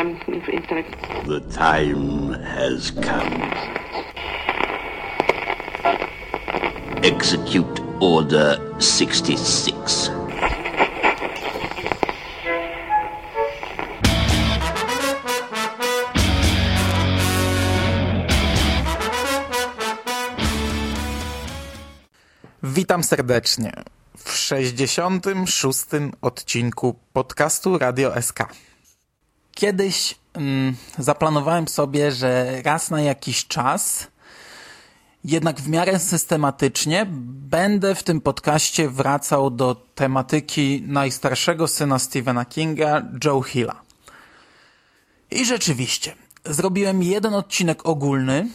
um. The time has come. Execute Order 66. Witam serdecznie w 66. odcinku podcastu Radio SK. Kiedyś mm, zaplanowałem sobie, że raz na jakiś czas, jednak w miarę systematycznie, będę w tym podcaście wracał do tematyki najstarszego syna Stephena Kinga, Joe Hilla. I rzeczywiście, zrobiłem jeden odcinek ogólny,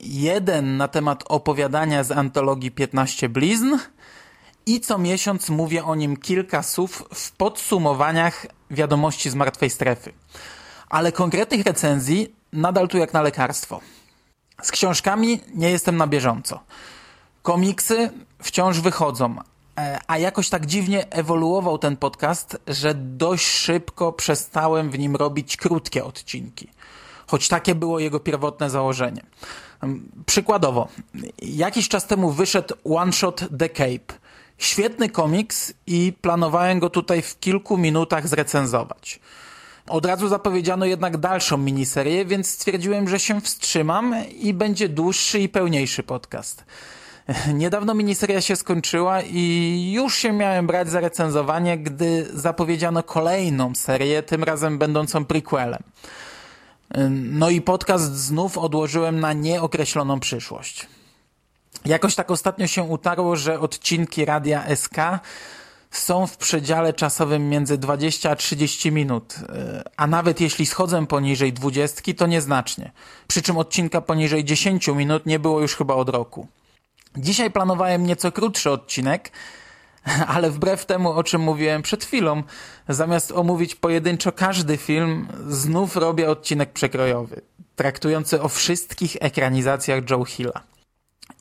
jeden na temat opowiadania z antologii 15 blizn i co miesiąc mówię o nim kilka słów w podsumowaniach wiadomości z martwej strefy. Ale konkretnych recenzji nadal tu jak na lekarstwo. Z książkami nie jestem na bieżąco. Komiksy wciąż wychodzą, e, a jakoś tak dziwnie ewoluował ten podcast, że dość szybko przestałem w nim robić krótkie odcinki. Choć takie było jego pierwotne założenie. Przykładowo, jakiś czas temu wyszedł One Shot The Cape. Świetny komiks i planowałem go tutaj w kilku minutach zrecenzować. Od razu zapowiedziano jednak dalszą miniserię, więc stwierdziłem, że się wstrzymam i będzie dłuższy i pełniejszy podcast. Niedawno miniseria się skończyła i już się miałem brać za recenzowanie, gdy zapowiedziano kolejną serię, tym razem będącą prequelem. No i podcast znów odłożyłem na nieokreśloną przyszłość. Jakoś tak ostatnio się utarło, że odcinki Radia SK są w przedziale czasowym między 20 a 30 minut, a nawet jeśli schodzę poniżej 20, to nieznacznie. Przy czym odcinka poniżej 10 minut nie było już chyba od roku. Dzisiaj planowałem nieco krótszy odcinek, ale wbrew temu, o czym mówiłem przed chwilą, zamiast omówić pojedynczo każdy film, znów robię odcinek przekrojowy, traktujący o wszystkich ekranizacjach Joe Hilla.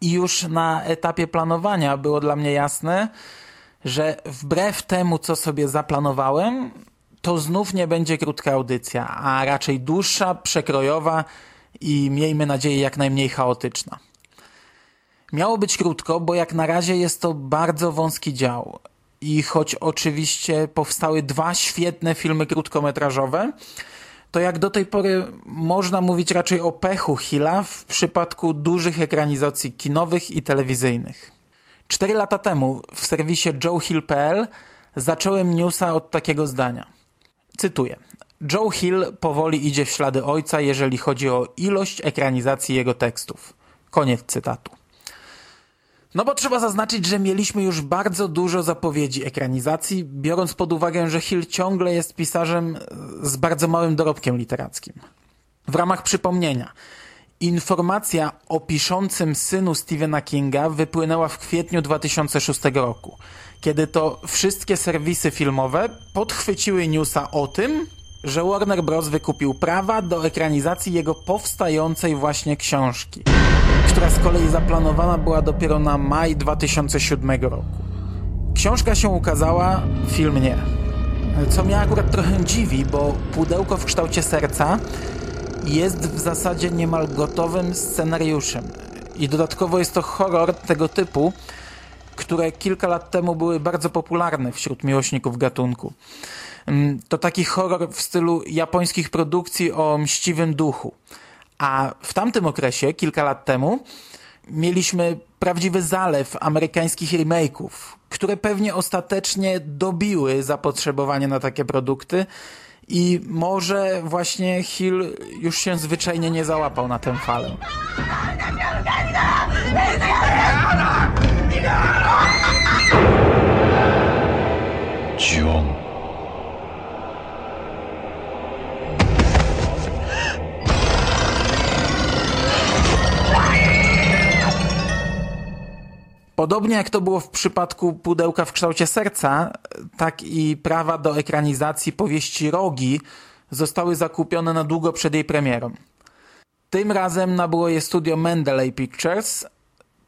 I już na etapie planowania było dla mnie jasne, że wbrew temu, co sobie zaplanowałem, to znów nie będzie krótka audycja, a raczej dłuższa, przekrojowa i miejmy nadzieję jak najmniej chaotyczna. Miało być krótko, bo jak na razie jest to bardzo wąski dział. I choć oczywiście powstały dwa świetne filmy krótkometrażowe, to jak do tej pory można mówić raczej o pechu Hilla w przypadku dużych ekranizacji kinowych i telewizyjnych. Cztery lata temu w serwisie joehill.pl zacząłem newsa od takiego zdania. Cytuję. Joe Hill powoli idzie w ślady ojca, jeżeli chodzi o ilość ekranizacji jego tekstów. Koniec cytatu. No bo trzeba zaznaczyć, że mieliśmy już bardzo dużo zapowiedzi ekranizacji, biorąc pod uwagę, że Hill ciągle jest pisarzem z bardzo małym dorobkiem literackim. W ramach przypomnienia, informacja o piszącym synu Stephena Kinga wypłynęła w kwietniu 2006 roku, kiedy to wszystkie serwisy filmowe podchwyciły newsa o tym, że Warner Bros. wykupił prawa do ekranizacji jego powstającej właśnie książki, która z kolei zaplanowana była dopiero na maj 2007 roku. Książka się ukazała, film nie. Co mnie akurat trochę dziwi, bo pudełko w kształcie serca jest w zasadzie niemal gotowym scenariuszem. I dodatkowo jest to horror tego typu, które kilka lat temu były bardzo popularne wśród miłośników gatunku. Mm, to taki horror w stylu japońskich produkcji o mściwym duchu. A w tamtym okresie, kilka lat temu, mieliśmy prawdziwy zalew amerykańskich remake'ów, które pewnie ostatecznie dobiły zapotrzebowanie na takie produkty i może właśnie Hill już się zwyczajnie nie załapał na tę falę. John. Podobnie jak to było w przypadku pudełka w kształcie serca, tak i prawa do ekranizacji powieści Rogi zostały zakupione na długo przed jej premierą. Tym razem nabyło je studio Mendeley Pictures.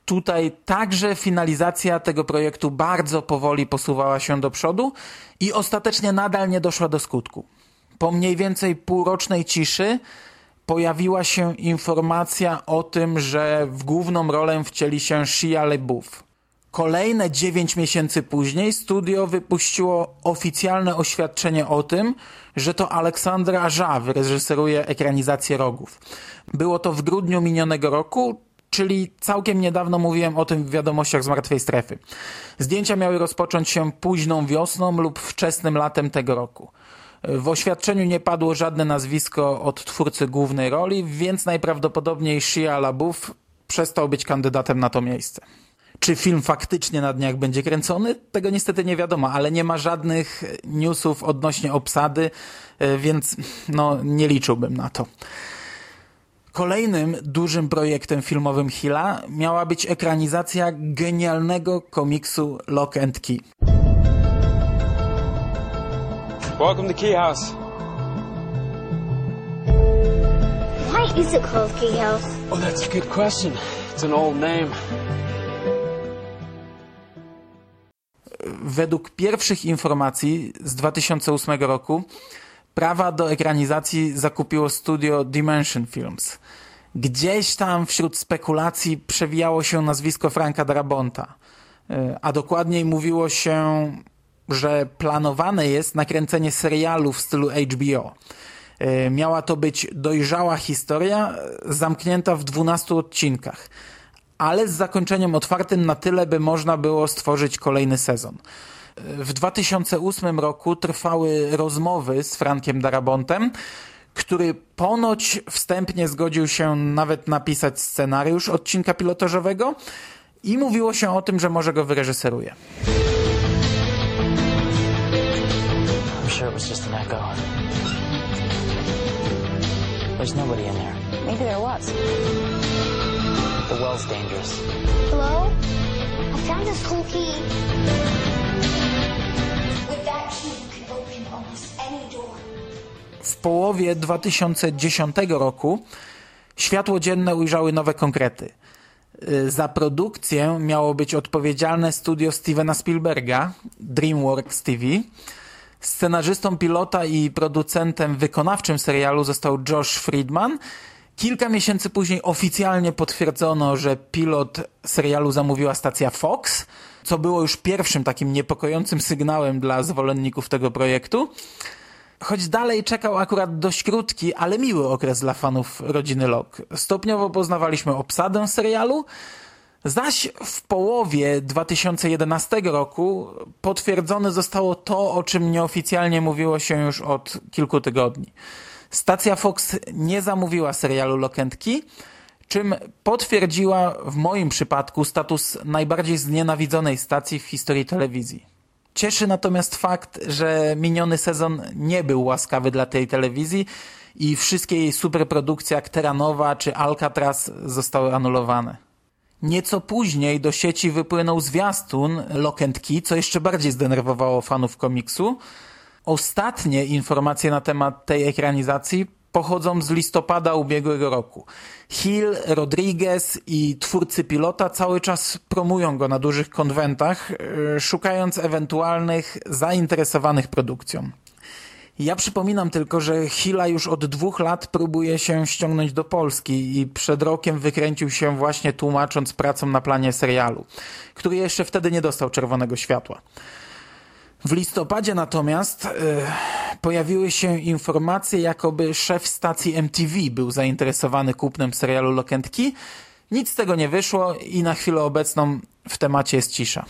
Tutaj także finalizacja tego projektu bardzo powoli posuwała się do przodu i ostatecznie nadal nie doszła do skutku. po mniej więcej półrocznej ciszy pojawiła się informacja o tym, że w główną rolę wcieli się Shia LaBeouf. Kolejne 9 miesięcy później studio wypuściło oficjalne oświadczenie o tym, że to Aleksandra Aja wyreżyseruje ekranizację Rogów. Było to w grudniu minionego roku, czyli całkiem niedawno mówiłem o tym w wiadomościach z Martwej Strefy. Zdjęcia miały rozpocząć się późną wiosną lub wczesnym latem tego roku. W oświadczeniu nie padło żadne nazwisko od twórcy głównej roli, więc najprawdopodobniej Shia LaBeouf przestał być kandydatem na to miejsce. Czy film faktycznie na dniach będzie kręcony? Tego niestety nie wiadomo, ale nie ma żadnych newsów odnośnie obsady, e, więc no, nie liczyłbym na to. Kolejnym dużym projektem filmowym Hilla miała być ekranizacja genialnego komiksu Lock and Key. Welcome to Key House. Why is it called Key House? Oh, that's a good question. It's an old name. Według pierwszych informacji z 2008 roku prawa do ekranizacji zakupiło studio Dimension Films. Gdzieś tam wśród spekulacji przewijało się nazwisko Franka Darabonta, e, a dokładniej mówiło się, że planowane jest nakręcenie serialu w stylu HBO. E, miała to być dojrzała historia, zamknięta w 12 odcinkach, ale z zakończeniem otwartym na tyle, by można było stworzyć kolejny sezon. W 2008 roku trwały rozmowy z Frankiem Darabontem, który ponoć wstępnie zgodził się nawet napisać scenariusz odcinka pilotażowego i mówiło się o tym, że może go wyreżyseruje. Was just an echo. There's nobody in there. Maybe there was. The well's dangerous. Hello? I found this cool key. With that key, you can open almost any door. W połowie 2010 roku światło dzienne ujrzały nowe konkrety. Y, Za produkcję miało być odpowiedzialne studio Stevena Spielberga, DreamWorks TV. Scenarzystą pilota i producentem wykonawczym serialu został Josh Friedman. Kilka miesięcy później oficjalnie potwierdzono, że pilot serialu zamówiła stacja Fox, co było już pierwszym takim niepokojącym sygnałem dla zwolenników tego projektu. Choć dalej czekał akurat dość krótki, ale miły okres dla fanów rodziny Locke. Stopniowo poznawaliśmy obsadę serialu, zaś w połowie 2011 roku potwierdzone zostało to, o czym nieoficjalnie mówiło się już od kilku tygodni. Stacja Fox nie zamówiła serialu Key, czym potwierdziła w moim przypadku status najbardziej znienawidzonej stacji w historii telewizji. Cieszy natomiast fakt, że miniony sezon nie był łaskawy dla tej telewizji i wszystkie jej superprodukcje jak Teranowa czy Alcatraz zostały anulowane. Nieco później do sieci wypłynął zwiastun Lock and Key, co jeszcze bardziej zdenerwowało fanów komiksu. Ostatnie informacje na temat tej ekranizacji pochodzą z listopada ubiegłego roku. Hill, Rodriguez i twórcy pilota cały czas promują go na dużych konwentach, yy, szukając ewentualnych zainteresowanych produkcją. Ja przypominam tylko, że Hilla już od dwóch lat próbuje się ściągnąć do Polski i przed rokiem wykręcił się właśnie tłumacząc pracą na planie serialu, który jeszcze wtedy nie dostał czerwonego światła. W listopadzie natomiast e, pojawiły się informacje, jakoby szef stacji MTV był zainteresowany kupnem serialu Key. Nic z tego nie wyszło i na chwilę obecną w temacie jest cisza.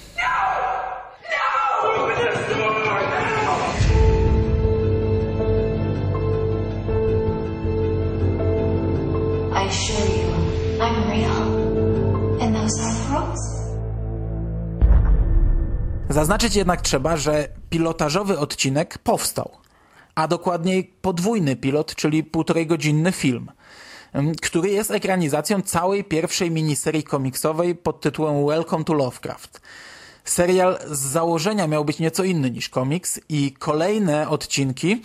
Zaznaczyć jednak trzeba, że pilotażowy odcinek powstał, a dokładniej podwójny pilot, czyli półtorej godzinny film, ym, który jest ekranizacją całej pierwszej miniserii komiksowej pod tytułem Welcome to Lovecraft. Serial z założenia miał być nieco inny niż komiks i kolejne odcinki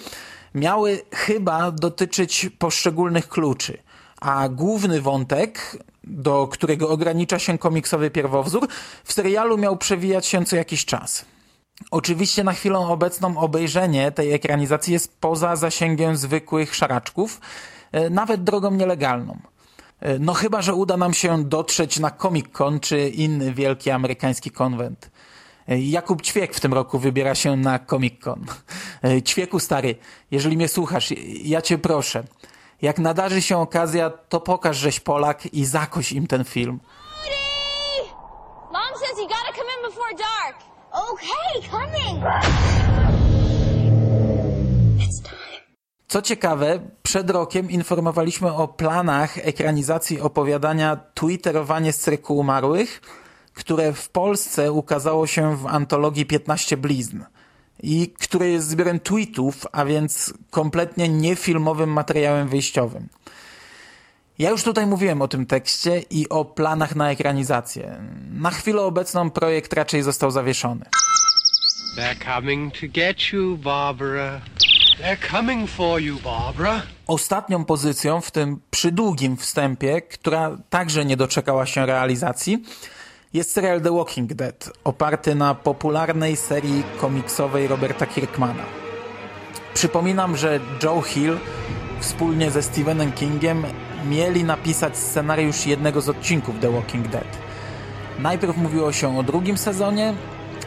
miały chyba dotyczyć poszczególnych kluczy, a główny wątek, do którego ogranicza się komiksowy pierwowzór, w serialu miał przewijać się co jakiś czas. Oczywiście na chwilę obecną obejrzenie tej ekranizacji jest poza zasięgiem zwykłych szaraczków, e, nawet drogą nielegalną. E, no chyba, że uda nam się dotrzeć na Comic Con czy inny wielki amerykański konwent. E, Jakub Ćwiek w tym roku wybiera się na Comic Con. Ćwieku stary, jeżeli mnie słuchasz, ja cię proszę, jak nadarzy się okazja, to pokaż, żeś Polak i zakoś im ten film. Mom says you gotta come in before dark. Okay, coming. Co ciekawe, przed rokiem informowaliśmy o planach ekranizacji opowiadania Twitterowanie z cyrku umarłych, które w Polsce ukazało się w antologii 15 blizn i które jest zbiorem tweetów, a więc kompletnie niefilmowym materiałem wyjściowym. Ja już tutaj mówiłem o tym tekście i o planach na ekranizację. Na chwilę obecną projekt raczej został zawieszony. They're coming to get you, Barbara. They're coming for you, Barbara. Ostatnią pozycją w tym przydługim wstępie, która także nie doczekała się realizacji, jest serial The Walking Dead, oparty na popularnej serii komiksowej Roberta Kirkmana. Przypominam, że Joe Hill wspólnie ze Stephenem Kingiem mieli napisać scenariusz jednego z odcinków The Walking Dead. Najpierw mówiło się o drugim sezonie,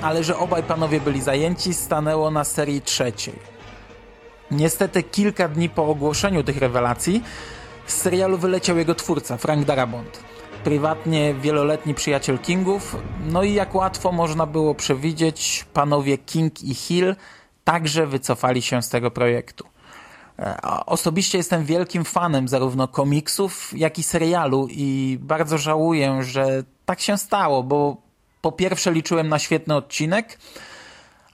ale że obaj panowie byli zajęci, stanęło na serii trzeciej. Niestety kilka dni po ogłoszeniu tych rewelacji z serialu wyleciał jego twórca, Frank Darabont. Prywatnie wieloletni przyjaciel Kingów, no i jak łatwo można było przewidzieć, panowie King i Hill także wycofali się z tego projektu. E, osobiście jestem wielkim fanem zarówno komiksów, jak i serialu i bardzo żałuję, że tak się stało, bo po pierwsze liczyłem na świetny odcinek,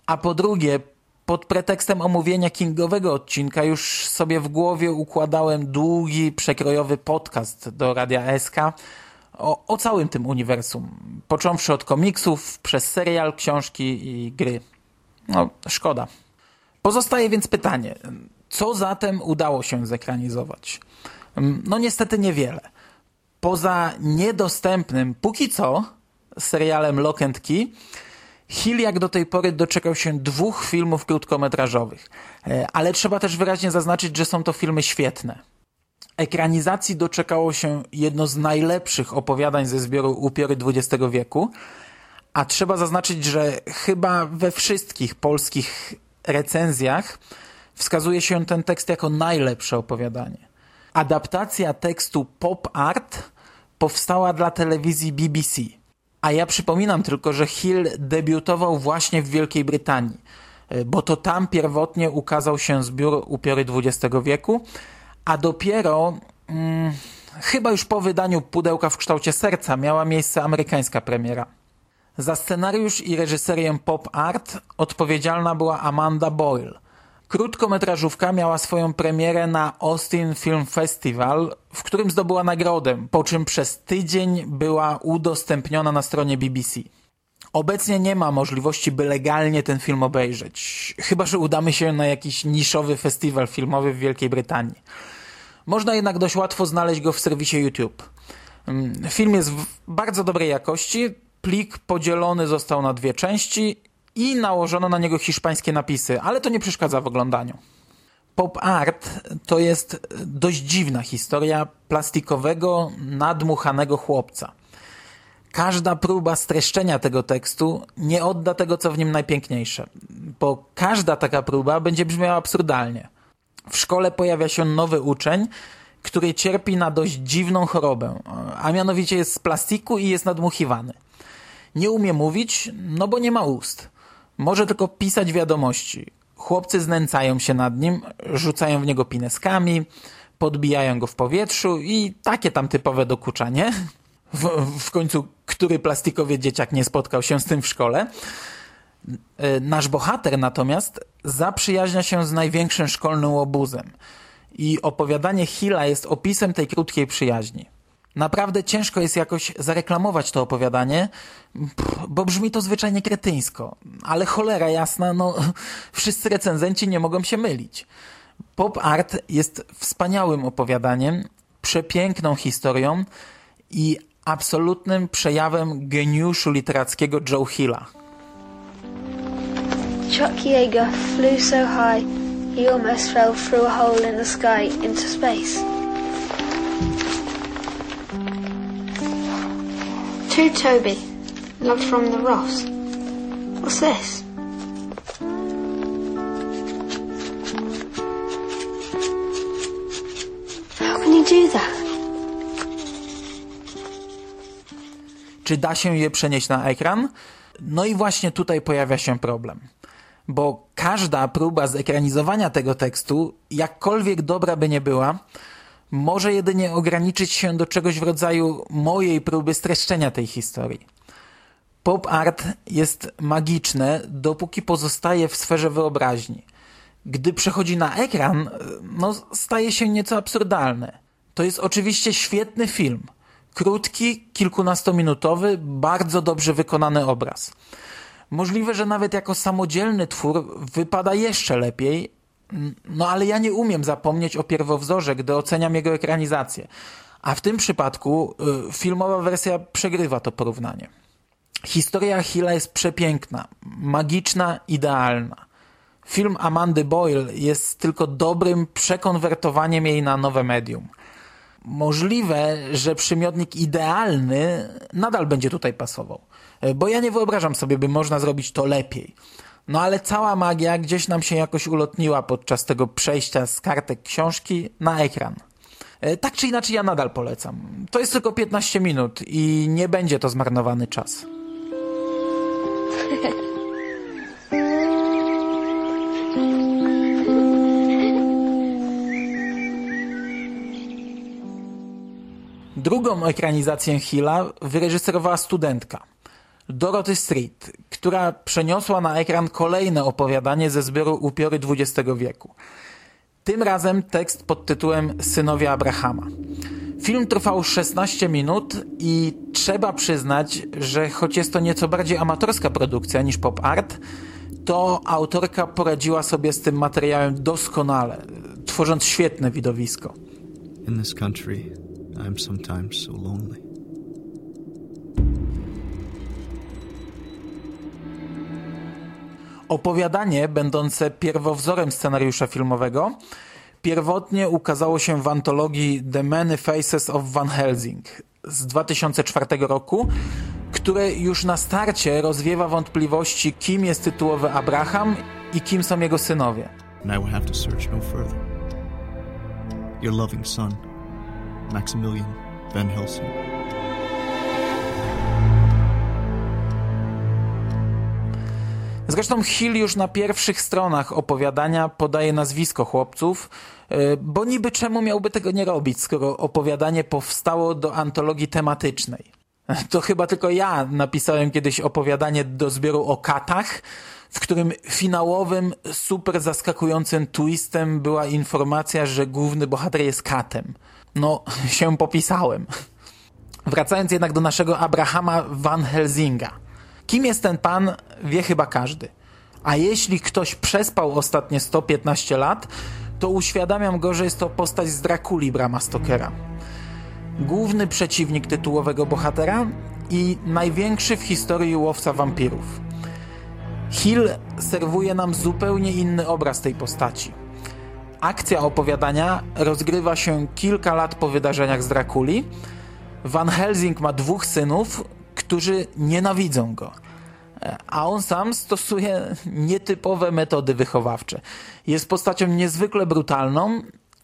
a po drugie pod pretekstem omówienia Kingowego odcinka już sobie w głowie układałem długi, przekrojowy podcast do Radia SK o, o całym tym uniwersum, począwszy od komiksów, przez serial, książki i gry. No, szkoda. Pozostaje więc pytanie, co zatem udało się zekranizować? No niestety niewiele. Poza niedostępnym, póki co, serialem Lock and Key, Hill jak do tej pory doczekał się dwóch filmów krótkometrażowych. E, ale trzeba też wyraźnie zaznaczyć, że są to filmy świetne. Ekranizacji doczekało się jedno z najlepszych opowiadań ze zbioru Upiory XX wieku, a trzeba zaznaczyć, że chyba we wszystkich polskich recenzjach wskazuje się ten tekst jako najlepsze opowiadanie. Adaptacja tekstu pop art powstała dla telewizji BBC. A ja przypominam tylko, że Hill debiutował właśnie w Wielkiej Brytanii, bo to tam pierwotnie ukazał się zbiór Upiory XX wieku, a dopiero hmm, chyba już po wydaniu Pudełka w kształcie serca miała miejsce amerykańska premiera. Za scenariusz i reżyserię pop art odpowiedzialna była Amanda Boyle, Krótkometrażówka miała swoją premierę na Austin Film Festival, w którym zdobyła nagrodę, po czym przez tydzień była udostępniona na stronie BBC. Obecnie nie ma możliwości, by legalnie ten film obejrzeć, chyba że udamy się na jakiś niszowy festiwal filmowy w Wielkiej Brytanii. Można jednak dość łatwo znaleźć go w serwisie YouTube. Mm, film jest bardzo dobrej jakości, plik podzielony został na dwie części i nałożono na niego hiszpańskie napisy, ale to nie przeszkadza w oglądaniu. Pop art to jest dość dziwna historia plastikowego, nadmuchanego chłopca. Każda próba streszczenia tego tekstu nie odda tego, co w nim najpiękniejsze, bo każda taka próba będzie brzmiała absurdalnie. W szkole pojawia się nowy uczeń, który cierpi na dość dziwną chorobę, a mianowicie jest z plastiku i jest nadmuchiwany. Nie umie mówić, no bo nie ma ust. Może tylko pisać wiadomości. Chłopcy znęcają się nad nim, rzucają w niego pineskami, podbijają go w powietrzu i takie tam typowe dokuczanie. W, w końcu, który plastikowy dzieciak nie spotkał się z tym w szkole? E, nasz bohater natomiast zaprzyjaźnia się z największym szkolnym obuzem i opowiadanie Hilla jest opisem tej krótkiej przyjaźni. Naprawdę ciężko jest jakoś zareklamować to opowiadanie, bo brzmi to zwyczajnie kretyńsko. Ale cholera jasna, no wszyscy recenzenci nie mogą się mylić. Pop Art jest wspaniałym opowiadaniem, przepiękną historią i absolutnym przejawem geniuszu literackiego Joe Hilla. Chuck Yeager flew so high he almost fell through a hole in the sky into space. To Toby, love from the Ross. What's this? How can you do that? Czy da się je przenieść na ekran? No i właśnie tutaj pojawia się problem. Bo każda próba zekranizowania tego tekstu, jakkolwiek dobra by nie była, może jedynie ograniczyć się do czegoś w rodzaju mojej próby streszczenia tej historii. Pop art jest magiczne, dopóki pozostaje w sferze wyobraźni. Gdy przechodzi na ekran, no staje się nieco absurdalne. To jest oczywiście świetny film. Krótki, kilkunastominutowy, bardzo dobrze wykonany obraz. Możliwe, że nawet jako samodzielny twór wypada jeszcze lepiej, no ale ja nie umiem zapomnieć o pierwowzorze, gdy oceniam jego ekranizację. A w tym przypadku y, filmowa wersja przegrywa to porównanie. Historia Hilla jest przepiękna, magiczna, idealna. Film Amandy Boyle jest tylko dobrym przekonwertowaniem jej na nowe medium. Możliwe, że przymiotnik idealny nadal będzie tutaj pasował, bo ja nie wyobrażam sobie, by można zrobić to lepiej. No ale cała magia gdzieś nam się jakoś ulotniła podczas tego przejścia z kartek książki na ekran. Tak czy inaczej ja nadal polecam. To jest tylko 15 minut i nie będzie to zmarnowany czas. Drugą ekranizację Hilla wyreżyserowała studentka Dorothy Street, która przeniosła na ekran kolejne opowiadanie ze zbioru Upiory XX wieku. Tym razem tekst pod tytułem Synowie Abrahama. Film trwał 16 minut i trzeba przyznać, że choć jest to nieco bardziej amatorska produkcja niż pop art, to autorka poradziła sobie z tym materiałem doskonale, tworząc świetne widowisko. In this country, I'm sometimes so lonely. Opowiadanie, będące pierwowzorem scenariusza filmowego, pierwotnie ukazało się w antologii The Many Faces of Van Helsing z 2004 roku, które już na starcie rozwiewa wątpliwości, kim jest tytułowy Abraham i kim są jego synowie. And I will have to search no further. Your loving son, Maximilian Van Helsing. Zresztą Hill już na pierwszych stronach opowiadania podaje nazwisko chłopców, e, bo niby czemu miałby tego nie robić, skoro opowiadanie powstało do antologii tematycznej. To chyba tylko ja napisałem kiedyś opowiadanie do zbioru o katach, w którym finałowym, super zaskakującym twistem była informacja, że główny bohater jest katem. No, się popisałem. Wracając jednak do naszego Abrahama Van Helsinga. Kim jest ten pan, wie chyba każdy. A jeśli ktoś przespał ostatnie 115 lat, to uświadamiam go, że jest to postać z Drakuli Brama Stokera. Główny przeciwnik tytułowego bohatera i największy w historii łowca wampirów. Hill serwuje nam zupełnie inny obraz tej postaci. Akcja opowiadania rozgrywa się kilka lat po wydarzeniach z Drakuli. Van Helsing ma dwóch synów, którzy nienawidzą go. A on sam stosuje nietypowe metody wychowawcze. Jest postacią niezwykle brutalną,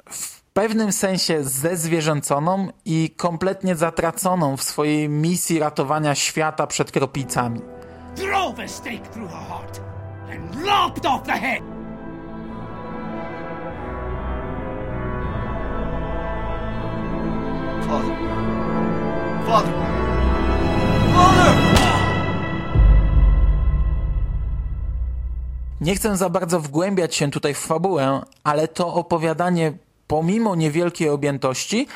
w pewnym sensie zezwierzęconą i kompletnie zatraconą w swojej misji ratowania świata przed kroplicami. drove a stake through her heart and lopped off the head. Father. Father. Father! Nie chcę za bardzo wgłębiać się tutaj w fabułę, ale to opowiadanie, pomimo niewielkiej objętości,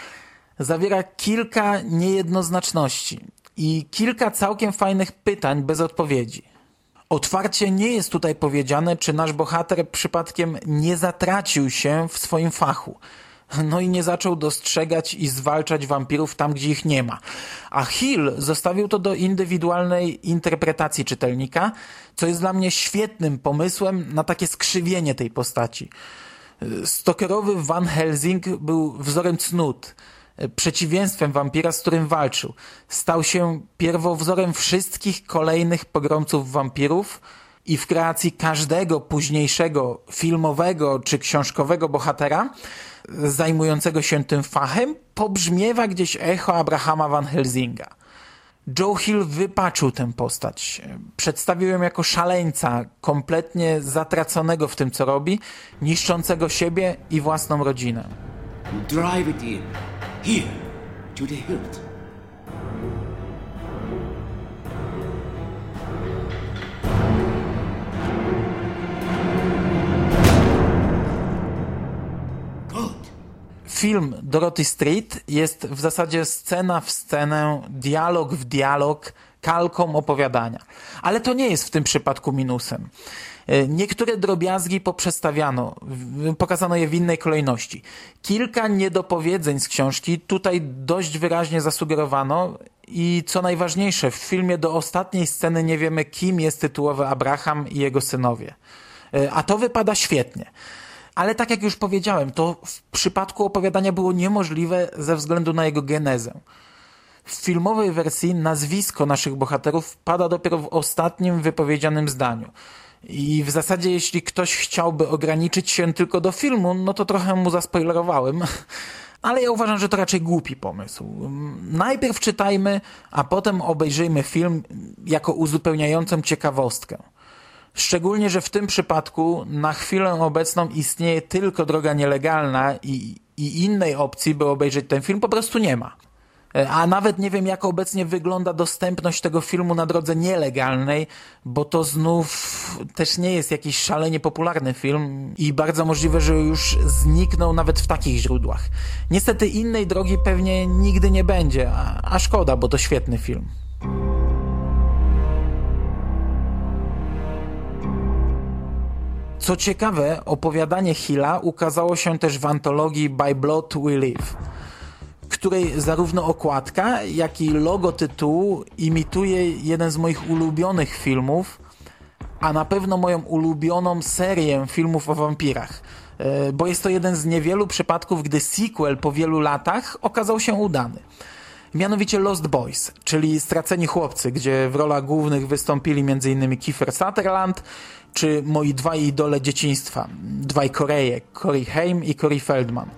zawiera kilka niejednoznaczności i kilka całkiem fajnych pytań bez odpowiedzi. Otwarcie nie jest tutaj powiedziane, czy nasz bohater przypadkiem nie zatracił się w swoim fachu. No i nie zaczął dostrzegać i zwalczać wampirów tam, gdzie ich nie ma. A Hill zostawił to do indywidualnej interpretacji czytelnika, co jest dla mnie świetnym pomysłem na takie skrzywienie tej postaci. Stokerowy Van Helsing był wzorem cnót, przeciwieństwem wampira, z którym walczył. Stał się pierwowzorem wszystkich kolejnych pogromców wampirów i w kreacji każdego późniejszego filmowego czy książkowego bohatera zajmującego się tym fachem pobrzmiewa gdzieś echo Abrahama Van Helsinga. Joe Hill wypaczył tę postać. Przedstawił ją jako szaleńca, kompletnie zatraconego w tym, co robi, niszczącego siebie i własną rodzinę. Drive it in. Here, to the hilt. Film Dorothy Street jest w zasadzie scena w scenę, dialog w dialog, kalką opowiadania. Ale to nie jest w tym przypadku minusem. E, niektóre drobiazgi poprzestawiano, pokazano je w innej kolejności. Kilka niedopowiedzeń z książki tutaj dość wyraźnie zasugerowano i co najważniejsze, w filmie do ostatniej sceny nie wiemy, kim jest tytułowy Abraham i jego synowie. E, a to wypada świetnie. Ale tak jak już powiedziałem, to w przypadku opowiadania było niemożliwe ze względu na jego genezę. W filmowej wersji nazwisko naszych bohaterów pada dopiero w ostatnim wypowiedzianym zdaniu. I w zasadzie jeśli ktoś chciałby ograniczyć się tylko do filmu, no to trochę mu zaspoilerowałem. Ale ja uważam, że to raczej głupi pomysł. Najpierw czytajmy, a potem obejrzyjmy film jako uzupełniającą ciekawostkę. Szczególnie, że w tym przypadku na chwilę obecną istnieje tylko droga nielegalna i, i innej opcji, by obejrzeć ten film, po prostu nie ma. E, a nawet nie wiem, jak obecnie wygląda dostępność tego filmu na drodze nielegalnej, bo to znów też nie jest jakiś szalenie popularny film i bardzo możliwe, że już zniknął nawet w takich źródłach. Niestety innej drogi pewnie nigdy nie będzie, a, a szkoda, bo to świetny film. Co ciekawe, opowiadanie Hilla ukazało się też w antologii By Blood We Live, której zarówno okładka, jak i logo tytułu imituje jeden z moich ulubionych filmów, a na pewno moją ulubioną serię filmów o wampirach. E, bo jest to jeden z niewielu przypadków, gdy sequel po wielu latach okazał się udany. Mianowicie Lost Boys, czyli Straceni Chłopcy, gdzie w rolach głównych wystąpili m.in. Kiefer Sutherland czy moi dwaj idole dzieciństwa, dwaj Koreje, Corey Haim i Corey Feldman.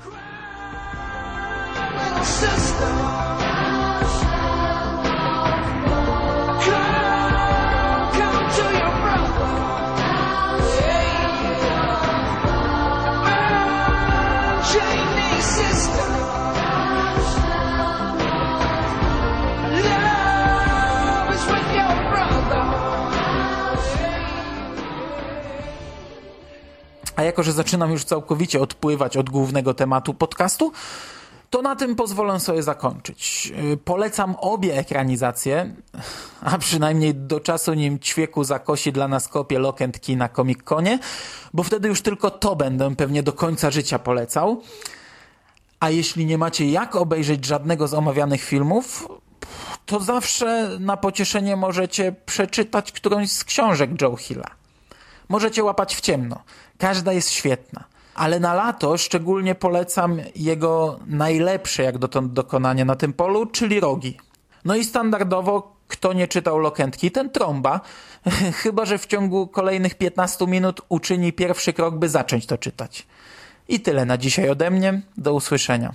A jako, że zaczynam już całkowicie odpływać od głównego tematu podcastu, to na tym pozwolę sobie zakończyć. Y, polecam obie ekranizacje, a przynajmniej do czasu nim ćwieku zakosi dla nas kopię Key na Comic Conie, bo wtedy już tylko to będę pewnie do końca życia polecał. A jeśli nie macie jak obejrzeć żadnego z omawianych filmów, to zawsze na pocieszenie możecie przeczytać którąś z książek Joe Hilla. Możecie łapać w ciemno. Każda jest świetna. Ale na lato szczególnie polecam jego najlepsze jak dotąd dokonanie na tym polu, czyli rogi. No i standardowo, kto nie czytał Lokentki, ten trąba. Chyba, że w ciągu kolejnych 15 minut uczyni pierwszy krok, by zacząć to czytać. I tyle na dzisiaj ode mnie. Do usłyszenia.